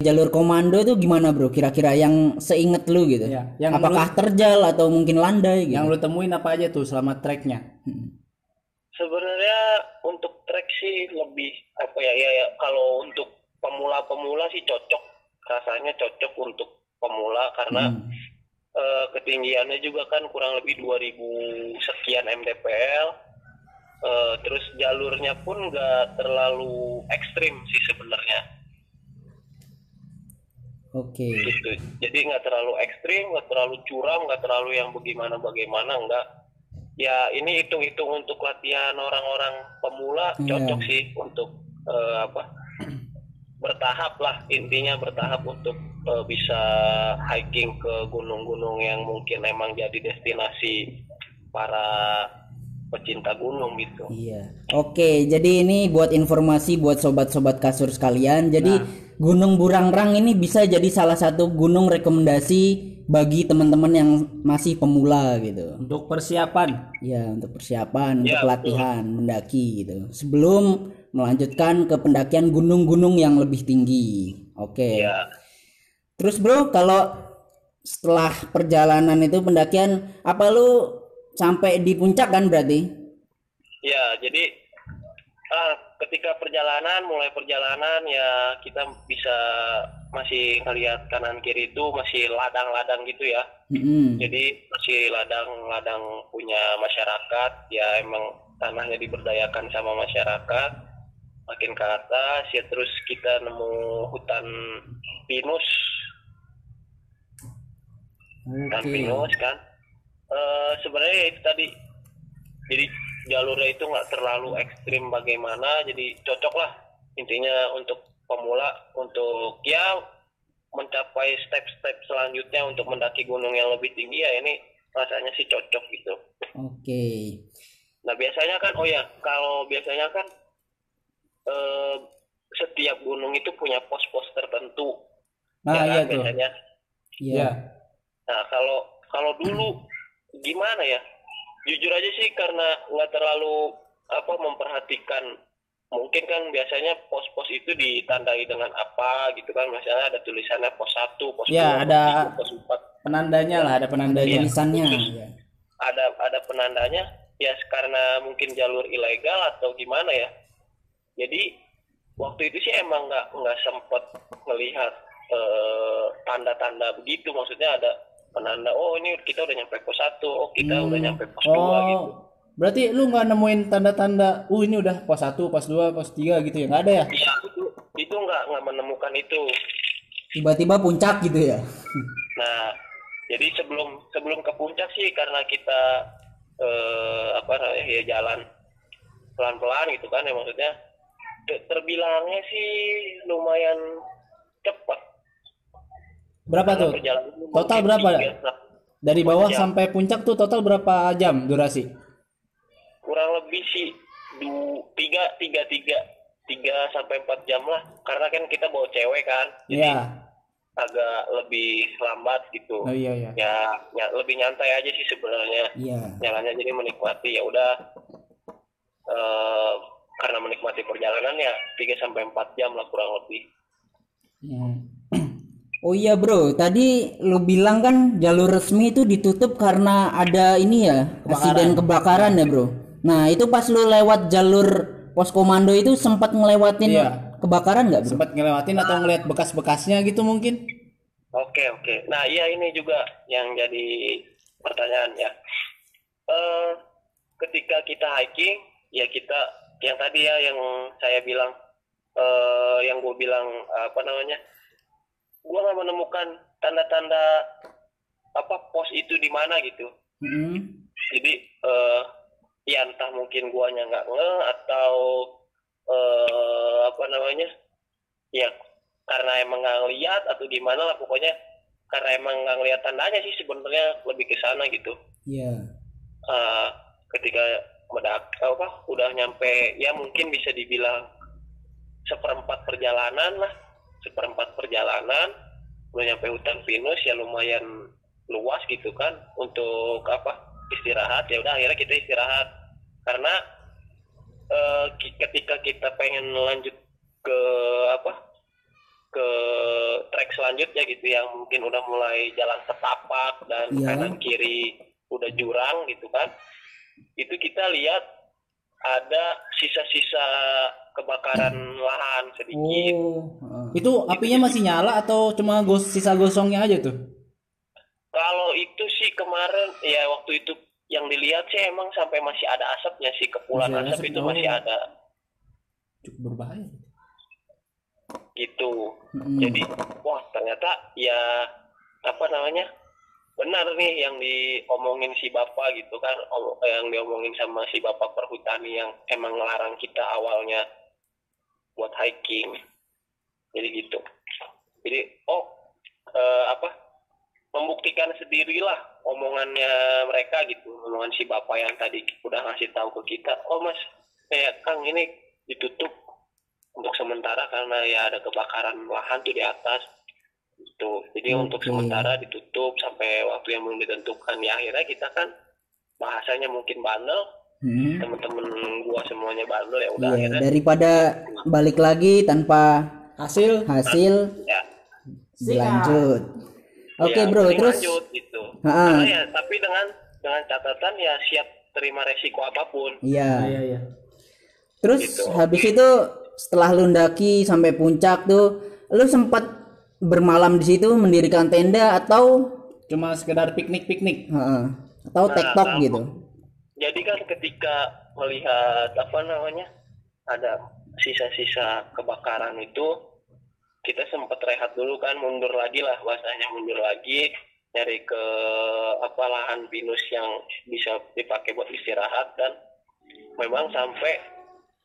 jalur komando itu gimana bro? Kira-kira yang seinget lu gitu? Iya, yang apakah terjal atau mungkin landai gitu? Yang lu temuin apa aja tuh selama treknya? Sebenarnya untuk trek sih lebih apa ya ya, ya kalau untuk pemula-pemula sih cocok. Rasanya cocok untuk pemula karena Hmm. eh, ketinggiannya juga kan kurang lebih 2000 sekian mdpl Eh, terus jalurnya pun nggak terlalu ekstrim sih sebenarnya oke. Gitu. Jadi nggak terlalu ekstrim nggak terlalu curam nggak terlalu yang bagaimana bagaimana nggak. Ya ini hitung-hitung untuk latihan orang-orang pemula Iya. cocok sih untuk eh, apa bertahap lah intinya bertahap untuk eh, bisa hiking ke gunung-gunung yang mungkin emang jadi destinasi para pecinta gunung gitu Iya. Oke, jadi ini buat informasi buat sobat-sobat kasur sekalian. Jadi Gunung Burangrang ini bisa jadi salah satu gunung rekomendasi bagi teman-teman yang masih pemula gitu. Untuk persiapan. Ya, untuk persiapan, untuk Ya, latihan mendaki gitu. Sebelum melanjutkan ke pendakian gunung-gunung yang lebih tinggi. Oke. ya Terus bro, kalau setelah perjalanan itu pendakian, apa lu sampai di puncak kan berarti? Ya, jadi ah, ketika perjalanan, mulai perjalanan ya kita bisa masih ngelihat kanan kiri itu masih ladang-ladang gitu ya. Mm-mm. Jadi masih ladang-ladang punya masyarakat, ya emang tanahnya diberdayakan sama masyarakat. Makin ke atas ya terus kita nemu hutan pinus, hutan Oke. pinus kan. Eh sebenarnya ya itu tadi jadi jalurnya itu nggak terlalu ekstrim bagaimana jadi cocok lah intinya untuk pemula untuk ya mencapai step-step selanjutnya untuk mendaki gunung yang lebih tinggi ya ini rasanya sih cocok gitu Oke. nah biasanya kan oh ya kalau biasanya kan eh, setiap gunung itu punya pos-pos tertentu Nah, ya kan, iya tuh. biasanya Iya. Iya. Nah kalau kalau dulu gimana ya? Jujur aja sih karena nggak terlalu apa memperhatikan. Mungkin kan biasanya pos-pos itu ditandai dengan apa gitu kan? Misalnya ada tulisannya pos 1, pos 2, Ya, ada- pos 3, pos 4. Penandanya lah, ada penandanya. Tulisannya. Khusus. ya. Ada ada penandanya ya karena mungkin jalur ilegal atau gimana ya. Jadi waktu itu sih emang nggak nggak sempet melihat eh, tanda-tanda begitu maksudnya ada penanda oh ini kita udah nyampe pos satu oh kita udah nyampe pos dua gitu Oh, berarti lu nggak nemuin tanda-tanda, uh ini udah pos 1, pos 2, pos 3 gitu ya? Nggak ada ya? iya itu itu nggak nggak menemukan itu Tiba-tiba puncak gitu ya. nah jadi sebelum sebelum ke puncak sih karena kita eh, apa ya jalan pelan-pelan gitu kan ya maksudnya te- terbilangnya sih lumayan Berapa tuh? perjalanan Total berapa? tiga- nah, Dari bawah jam. sampai puncak tuh total berapa jam durasi? kurang lebih sih tiga tiga tiga tiga sampai empat jam lah karena kan kita bawa cewek kan jadi Iya. agak lebih lambat gitu Oh iya iya. ya, ya lebih nyantai aja sih sebenarnya Iya. jalannya jadi menikmati ya udah eh, karena menikmati perjalanan ya 3 sampai 4 jam lah kurang lebih Hmm. Oh iya bro, tadi lu bilang kan jalur resmi itu ditutup karena ada ini ya, insiden kebakaran ya bro. Nah itu pas lu lewat jalur pos komando itu sempat ngelewatin Iya. kebakaran nggak bro? Sempat ngelewatin atau ngeliat bekas-bekasnya gitu mungkin? Oke oke. Nah iya ini juga yang jadi pertanyaan ya. Eh ketika kita hiking ya kita yang tadi ya yang saya bilang eh yang gue bilang apa namanya, gue nggak menemukan tanda-tanda apa pos itu di mana gitu. Mm-mm. Jadi eh ya entah mungkin guanya nggak nge atau eh apa namanya ya karena emang nggak ngeliat atau gimana lah pokoknya karena emang nggak ngeliat tandanya sih sebenarnya lebih ke sana gitu Iya. Eh, ketika medak apa udah nyampe ya mungkin bisa dibilang seperempat perjalanan lah seperempat perjalanan udah nyampe hutan pinus ya lumayan luas gitu kan untuk apa istirahat ya udah akhirnya kita istirahat karena ki- ketika kita pengen lanjut ke apa ke trek selanjutnya gitu yang mungkin udah mulai jalan setapak dan Iya. kanan kiri udah jurang gitu kan itu kita lihat ada sisa-sisa kebakaran lahan sedikit Oh. Itu apinya masih nyala atau cuma gos sisa gosongnya aja tuh? Kalau itu sih kemarin ya waktu itu yang dilihat sih emang sampai masih ada asapnya sih kepulan Masih asap asap, itu oh. masih ada Cukup berbahaya. gitu. Mm-mm. Jadi wah ternyata ya apa namanya benar nih yang diomongin si bapak gitu kan om- yang diomongin sama si bapak perhutani yang emang ngelarang kita awalnya buat hiking. Jadi gitu. Jadi oh eh, apa membuktikan sendirilah omongannya mereka gitu omongan si bapak yang tadi udah ngasih tahu ke kita oh mas kayak kang ini ditutup untuk sementara karena ya ada kebakaran lahan tuh di atas gitu jadi untuk Oke. sementara ditutup sampai waktu yang belum ditentukan ya akhirnya kita kan bahasanya mungkin bandel Mm. temen-temen gua semuanya bandel ya udah Iya, akhirnya daripada balik lagi tanpa Hasil hasil ya dilanjut. Oke, ya, Bro, terus lanjut gitu. Karena ya tapi dengan dengan catatan ya siap terima resiko apa pun iya. iya iya. Terus Gitu. habis itu setelah lu ndaki sampai puncak tuh, lu sempat bermalam di situ mendirikan tenda atau Cuma sekedar piknik-piknik. Heeh. atau Nah, tektok kalau- gitu. jadi kan ketika melihat apa namanya ada sisa-sisa kebakaran itu kita sempat rehat dulu kan mundur lagi lah bahasanya mundur lagi nyari ke apa lahan pinus yang bisa dipakai buat istirahat dan memang sampai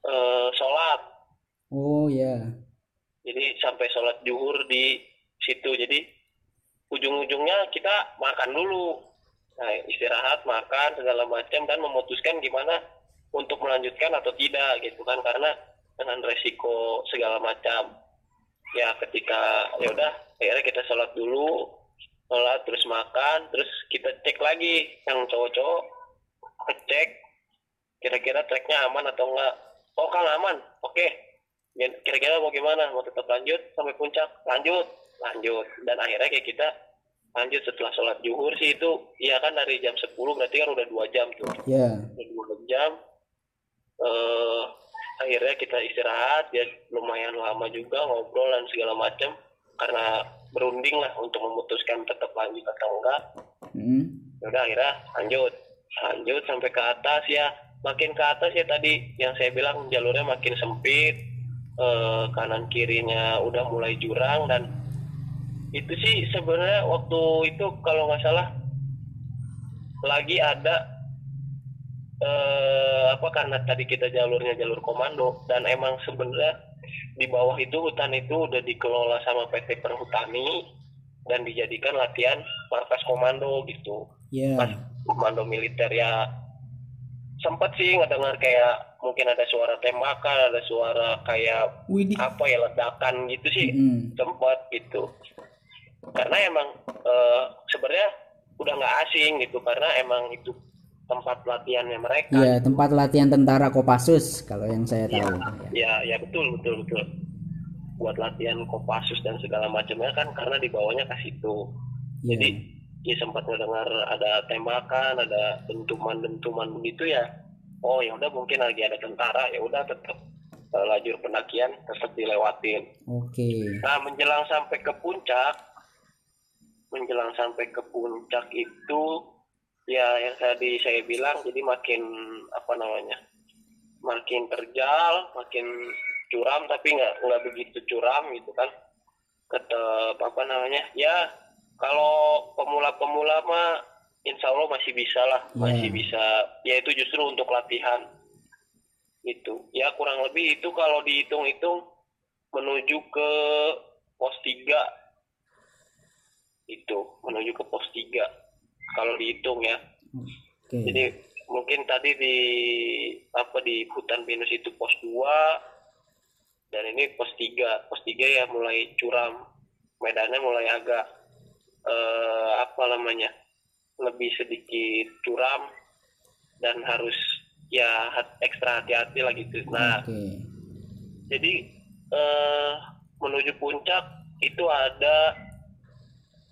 eh, sholat Oh ya. jadi sampai sholat juhur di situ. Jadi ujung-ujungnya kita makan dulu. Nah istirahat makan segala macam dan memutuskan gimana untuk melanjutkan atau tidak gitu kan. Karena dengan resiko segala macam. Ya ketika ya udah akhirnya kita sholat dulu sholat terus makan terus kita cek lagi yang cowok-cowok ngecek kira-kira treknya aman atau enggak. Oh kang aman? Oke. Kira-kira mau gimana? Mau tetap lanjut sampai puncak? Lanjut lanjut. Dan akhirnya kayak kita lanjut setelah sholat zuhur sih itu ya kan dari jam 10 berarti kan udah dua jam tuh. Ya. udah dua jam. Eh akhirnya kita istirahat ya lumayan lama juga ngobrol dan segala macam karena berunding lah untuk memutuskan tetap lanjut atau enggak. Mm. udah akhirnya lanjut. Lanjut sampai ke atas ya. Makin ke atas ya tadi yang saya bilang jalurnya makin sempit. Eh, kanan kirinya udah mulai jurang dan itu sih sebenarnya waktu itu kalau nggak salah lagi ada eh, apa karena tadi kita jalurnya jalur komando dan emang sebenarnya di bawah itu hutan itu udah dikelola sama PT Perhutani dan dijadikan latihan markas komando gitu pas komando militer ya sempat sih ngedengar kayak mungkin ada suara tembakan ada suara kayak Widih. apa ya ledakan gitu sih Mm. sempat gitu karena emang eh, sebenarnya udah nggak asing gitu karena emang itu tempat latihannya mereka Ya, tempat latihan tentara Kopassus kalau yang saya tahu. Ya. ya ya betul betul betul buat latihan Kopassus dan segala macamnya kan karena dibawanya ke situ Ya. jadi ya sempat mendengar ada tembakan ada dentuman-dentuman begitu ya oh ya udah mungkin lagi ada tentara ya udah tetap eh, lajur pendakian tetap dilewatin Oke. nah menjelang sampai ke puncak menjelang sampai ke puncak itu ya yang tadi saya bilang jadi makin apa namanya makin terjal makin curam tapi nggak nggak begitu curam gitu kan. Tetap apa namanya ya kalau pemula-pemula mah insya Allah masih bisa lah Ya. masih bisa ya itu justru untuk latihan. Itu ya kurang lebih itu kalau dihitung-hitung menuju ke pos 3 itu menuju ke pos 3 kalau dihitung ya. Oke. jadi mungkin tadi di apa di hutan pinus itu pos 2 dan ini pos 3 pos 3 ya mulai curam. Medannya mulai agak eh, apa namanya lebih sedikit curam dan harus ya ekstra hati-hati lah gitu. Nah Oke. jadi eh, menuju puncak itu ada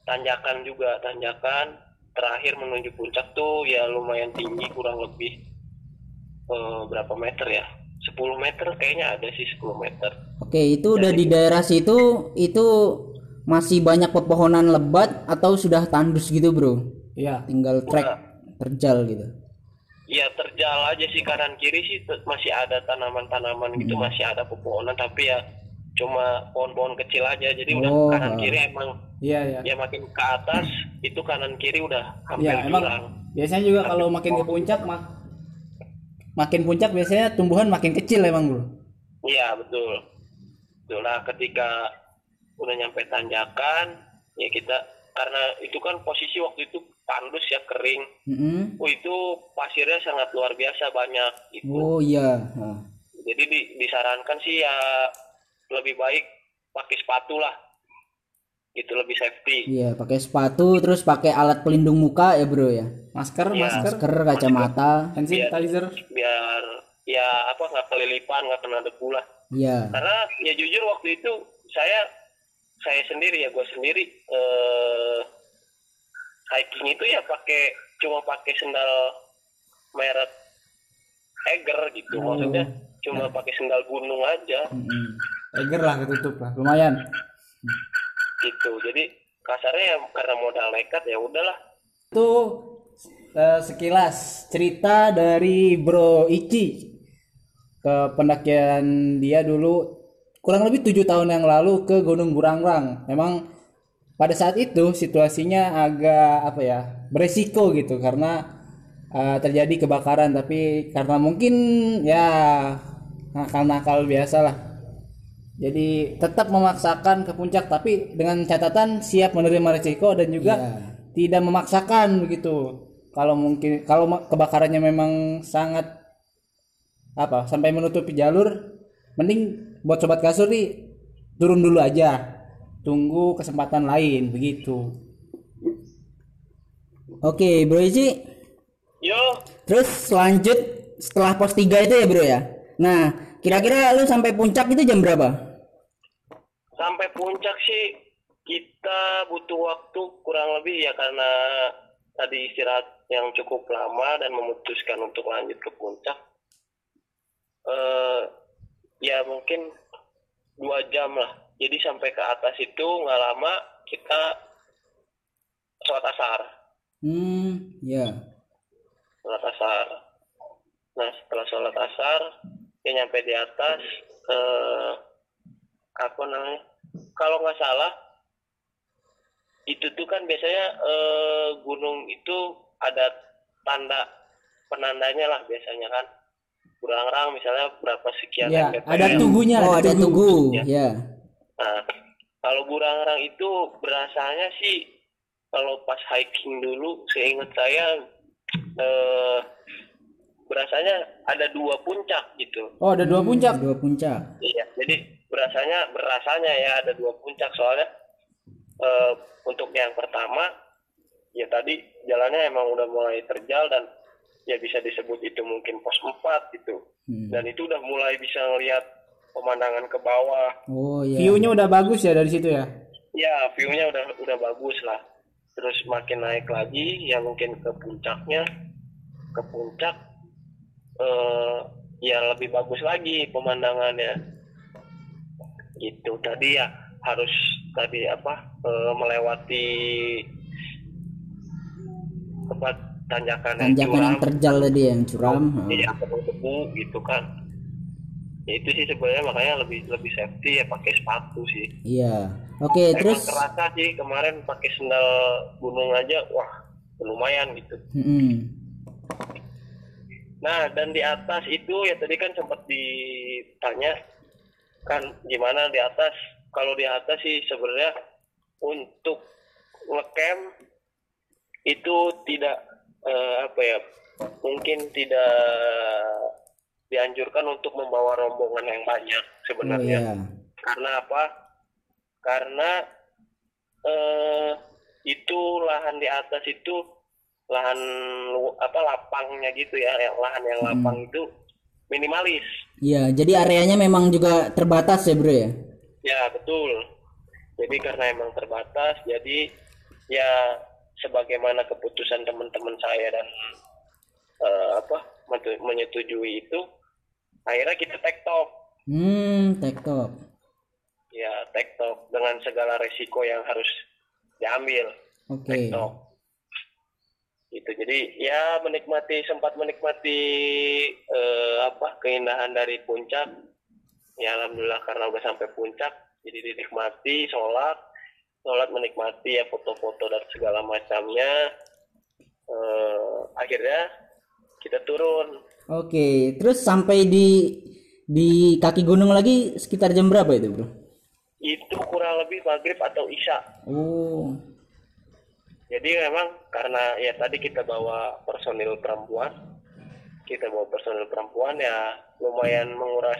tanjakan juga tanjakan terakhir menuju puncak tuh ya lumayan tinggi kurang lebih eh, berapa meter ya 10 meter kayaknya ada sih 10 meter Oke, itu udah di daerah situ itu masih banyak pepohonan lebat atau sudah tandus gitu, Bro? Iya. Tinggal trek terjal gitu. ya terjal aja sih kanan kiri sih masih ada tanaman-tanaman gitu masih ada pepohonan tapi ya cuma pohon-pohon kecil aja jadi udah Oh, kanan ah. kiri emang Iya, iya. ya makin ke atas itu kanan kiri udah hampir Iya, emang jurang biasanya juga kalau makin ke puncak mak makin puncak biasanya tumbuhan makin kecil emang, Bro. Iya betul. Betul. Nah ketika udah nyampe tanjakan, ya kita karena itu kan posisi waktu itu tandus ya kering. Mm-mm. Oh itu pasirnya sangat luar biasa banyak. Itu. Oh iya. Nah. Jadi di- disarankan sih ya lebih baik pakai sepatu lah. Itu lebih safety. Iya, pakai sepatu terus pakai alat pelindung muka ya, Bro ya. Masker, Iya. masker, Masker, kacamata. hand sanitizer. Biar ya apa nggak kelilipan nggak kena debu lah. Iya. karena ya jujur waktu itu saya saya sendiri ya gue sendiri eh, hiking itu ya pakai cuma pakai sendal merek Eger gitu maksudnya cuma pakai sendal gunung aja Mm-mm. Tiger lah ketutup lah. Lumayan. gitu jadi kasarnya ya karena modal nekat ya udahlah Itu eh, sekilas cerita dari Bro Ici ke pendakian dia dulu kurang lebih tujuh tahun yang lalu ke Gunung Burangrang. Memang pada saat itu situasinya agak apa ya beresiko gitu karena eh, terjadi kebakaran tapi karena mungkin ya nakal-nakal biasa lah jadi tetap memaksakan ke puncak tapi dengan catatan siap menerima risiko dan juga tidak memaksakan begitu. Kalau mungkin kalau kebakarannya memang sangat apa sampai menutupi jalur, mending buat sobat kasur nih turun dulu aja. Tunggu kesempatan lain begitu. Oke, Bro Ici. yo Terus lanjut setelah pos 3 itu ya, Bro ya. Nah, kira-kira lu sampai puncak itu jam berapa? Sampai puncak sih kita butuh waktu kurang lebih ya karena tadi istirahat yang cukup lama dan memutuskan untuk lanjut ke puncak. Eh ya mungkin dua jam lah. Jadi sampai ke atas itu nggak lama kita sholat asar. Hmm, ya. sholat asar. Nah setelah sholat asar ya nyampe di atas eh apa namanya kalau nggak salah itu tuh kan biasanya eh, gunung itu ada tanda penandanya lah biasanya kan Burangrang misalnya berapa sekian Ya, MPPM. ada tugunya, Oh, ada tugu. Ya. Ya. Nah, kalau Burangrang itu berasanya sih kalau pas hiking dulu, seingat saya eh, berasanya ada dua puncak gitu. Oh, ada dua puncak. Dua puncak. Iya, jadi berasanya berasanya ya ada dua puncak soalnya eh, untuk yang pertama ya tadi jalannya emang udah mulai terjal dan ya bisa disebut itu mungkin pos 4 gitu. Hmm. Dan itu udah mulai bisa ngelihat pemandangan ke bawah. Oh iya. View-nya udah bagus ya dari situ ya. Ya, view-nya udah udah bagus lah. Terus makin naik lagi, ya mungkin ke puncaknya, ke puncak, eh ya lebih bagus lagi pemandangannya. Gitu. Tadi ya harus tadi apa eh, melewati tempat tanjakan yang Tanjakan yang curam. terjal tadi yang curam. Iya, penuh debu gitu kan. Ya, itu sih sebenarnya makanya lebih lebih safety ya pakai sepatu sih. Iya. Oke, Emang terus terasa sih kemarin pakai sendal gunung aja, wah lumayan gitu. Mm-mm. Nah dan di atas itu ya tadi kan sempat ditanya kan gimana di atas? Kalau di atas sih sebenarnya untuk ngecamp itu tidak eh, apa ya mungkin tidak dianjurkan untuk membawa rombongan yang banyak Oh sebenarnya. iya. Karena apa? Karena eh itu lahan di atas itu lahan apa lapangnya gitu ya, yang lahan yang lapang itu minimalis. Iya, jadi areanya memang juga terbatas ya, Bro ya. Ya, betul. jadi karena emang terbatas jadi ya sebagaimana keputusan teman-teman saya dan eh, apa menyetujui itu akhirnya kita tektok Hmm, TikTok. ya tektok dengan segala resiko yang harus diambil Oke. tektok gitu. Jadi ya menikmati sempat menikmati eh, apa keindahan dari puncak. Ya alhamdulillah karena udah sampai puncak jadi dinikmati sholat sholat menikmati ya foto-foto dan segala macamnya. Eh, akhirnya kita turun. Oke, terus sampai di di kaki gunung lagi sekitar jam berapa itu, Bro? itu kurang lebih maghrib atau isya. Oh. Jadi memang karena ya tadi kita bawa personil perempuan, kita bawa personil perempuan ya lumayan menguras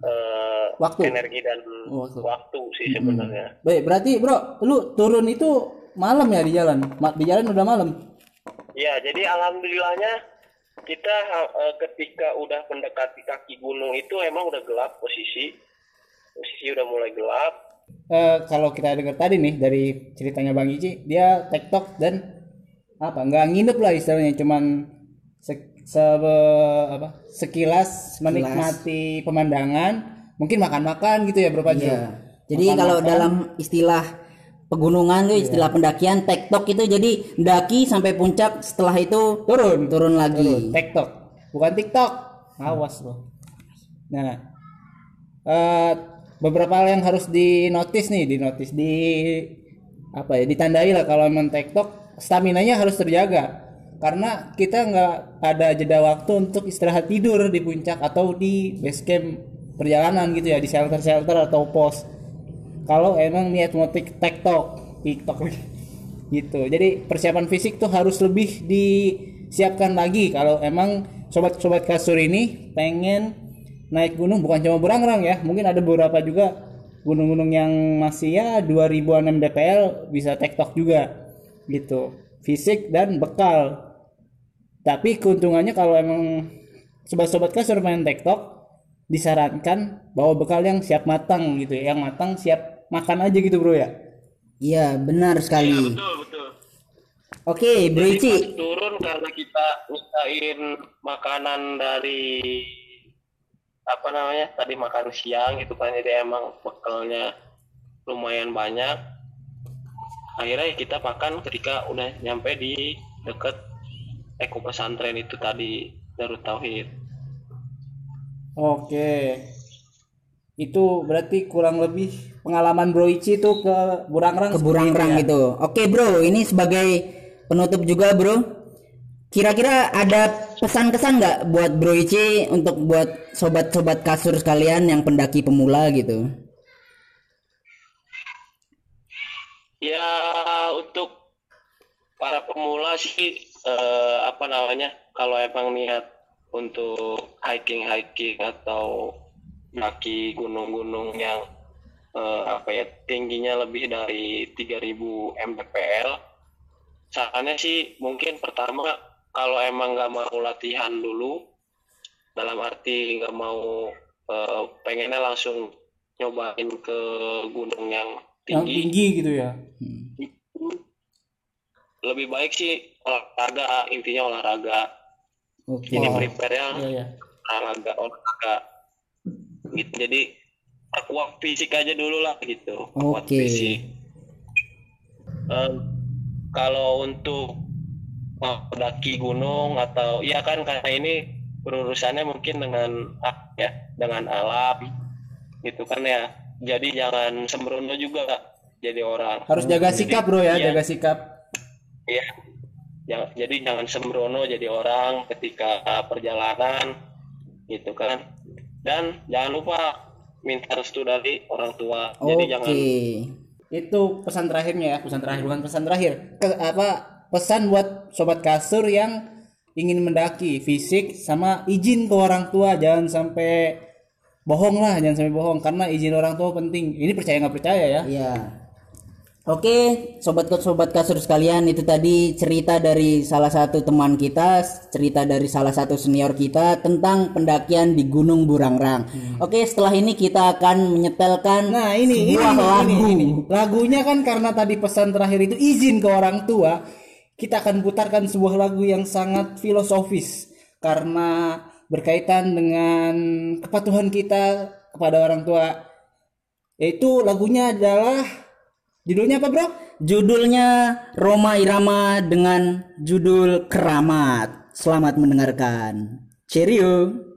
eh, Waktu. energi dan Oh, waktu. waktu sih sebenarnya. Baik, berarti bro, lu turun itu malam ya di jalan? Di jalan udah malam? Ya jadi alhamdulillahnya kita eh, ketika udah mendekati kaki gunung itu emang udah gelap posisi, posisi udah mulai gelap. Eh, kalau kita dengar tadi nih dari ceritanya Bang Ici, dia TikTok dan apa nggak nginep lah istilahnya, cuman se- se- apa, sekilas menikmati pemandangan, mungkin makan-makan gitu ya Bro Panji. Iya. Jadi kalau dalam istilah pegunungan tuh istilah pendakian TikTok itu jadi daki sampai puncak setelah itu Turun, turun lagi. TikTok, bukan TikTok. Awas loh. Nah, eh, beberapa hal yang harus dinotis nih, dinotis di apa ya, ditandai lah kalau emang TikTok, stamina nya harus terjaga. Karena kita nggak ada jeda waktu untuk istirahat tidur di puncak atau di base camp perjalanan gitu ya, di shelter-shelter atau pos. Kalau emang niat mau tik- TikTok, TikTok gitu. Jadi persiapan fisik tuh harus lebih disiapkan lagi kalau emang sobat-sobat kasur ini pengen naik gunung bukan cuma Burangrang ya. Mungkin ada beberapa juga gunung-gunung yang masih ya 2000 mdpl bisa TikTok juga gitu. Fisik dan bekal. Tapi keuntungannya kalau emang sobat-sobat kasur main TikTok disarankan bawa bekal yang siap matang gitu ya. Yang matang siap makan aja gitu bro ya. Iya, benar sekali. Betul betul. Oke, Bro Ici. turun karena kita mintain makanan dari apa namanya tadi makan siang gitu kan jadi emang bekalnya lumayan banyak akhirnya kita makan ketika udah nyampe di deket eko pesantren itu tadi Darut Tauhid Oke. Itu berarti kurang lebih pengalaman Bro Ici itu ke Burangrang ke Burangrang ya? gitu. Oke bro, ini sebagai penutup juga bro. Kira-kira ada pesan-kesan nggak buat Bro Ici untuk buat sobat-sobat kasur sekalian yang pendaki pemula gitu? ya untuk para pemula sih eh, apa namanya kalau emang niat untuk hiking hiking atau mendaki gunung-gunung yang eh, apa ya tingginya lebih dari 3000 mdpl sarannya sih mungkin pertama kalau emang nggak mau latihan dulu dalam arti nggak mau eh, pengennya langsung nyobain ke gunung yang Yang tinggi tinggi gitu ya. lebih baik sih olahraga intinya olahraga Oke. jadi prepare-nya Iya ya. olahraga olahraga gitu jadi perkuat fisik aja dulu lah gitu perkuat Oke. fisik Em, kalau untuk mendaki gunung atau ya kan karena ini berurusannya mungkin dengan ya dengan alam gitu kan ya jadi jangan sembrono juga jadi orang Harus jaga sikap Bro ya, Iya. jaga sikap. Iya. Jangan, jadi jangan sembrono jadi orang ketika perjalanan gitu kan. Dan jangan lupa minta restu dari orang tua. Jadi Oke. jangan Itu pesan terakhirnya ya, pesan terakhir bukan pesan terakhir. Ke, apa pesan buat sobat kasur yang ingin mendaki fisik sama izin ke orang tua jangan sampai bohong lah jangan sampai bohong karena izin orang tua penting ini percaya nggak percaya ya Iya. Oke, sobat-sobat kasur sekalian, itu tadi cerita dari salah satu teman kita, cerita dari salah satu senior kita tentang pendakian di Gunung Burangrang. Oke, setelah ini kita akan menyetelkan Nah ini, ini, sebuah ini, lagu. ini, ini. Lagunya kan karena tadi pesan terakhir itu izin ke orang tua. Kita akan putarkan sebuah lagu yang sangat filosofis karena berkaitan dengan kepatuhan kita kepada orang tua. Yaitu lagunya adalah judulnya apa bro? Judulnya Roma Irama dengan judul Keramat. Selamat mendengarkan. Cheerio.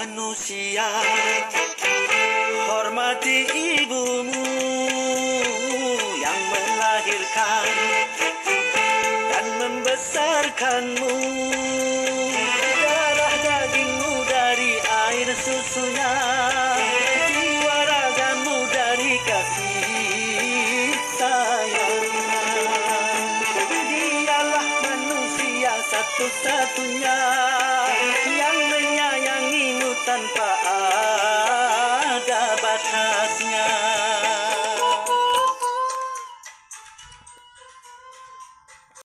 Manusia, hormati ibumu yang melahirkan dan membesarkanmu. Darah dagingmu dari air susunya, jiwa ragamu dari kasih. Dialah manusia satu-satunya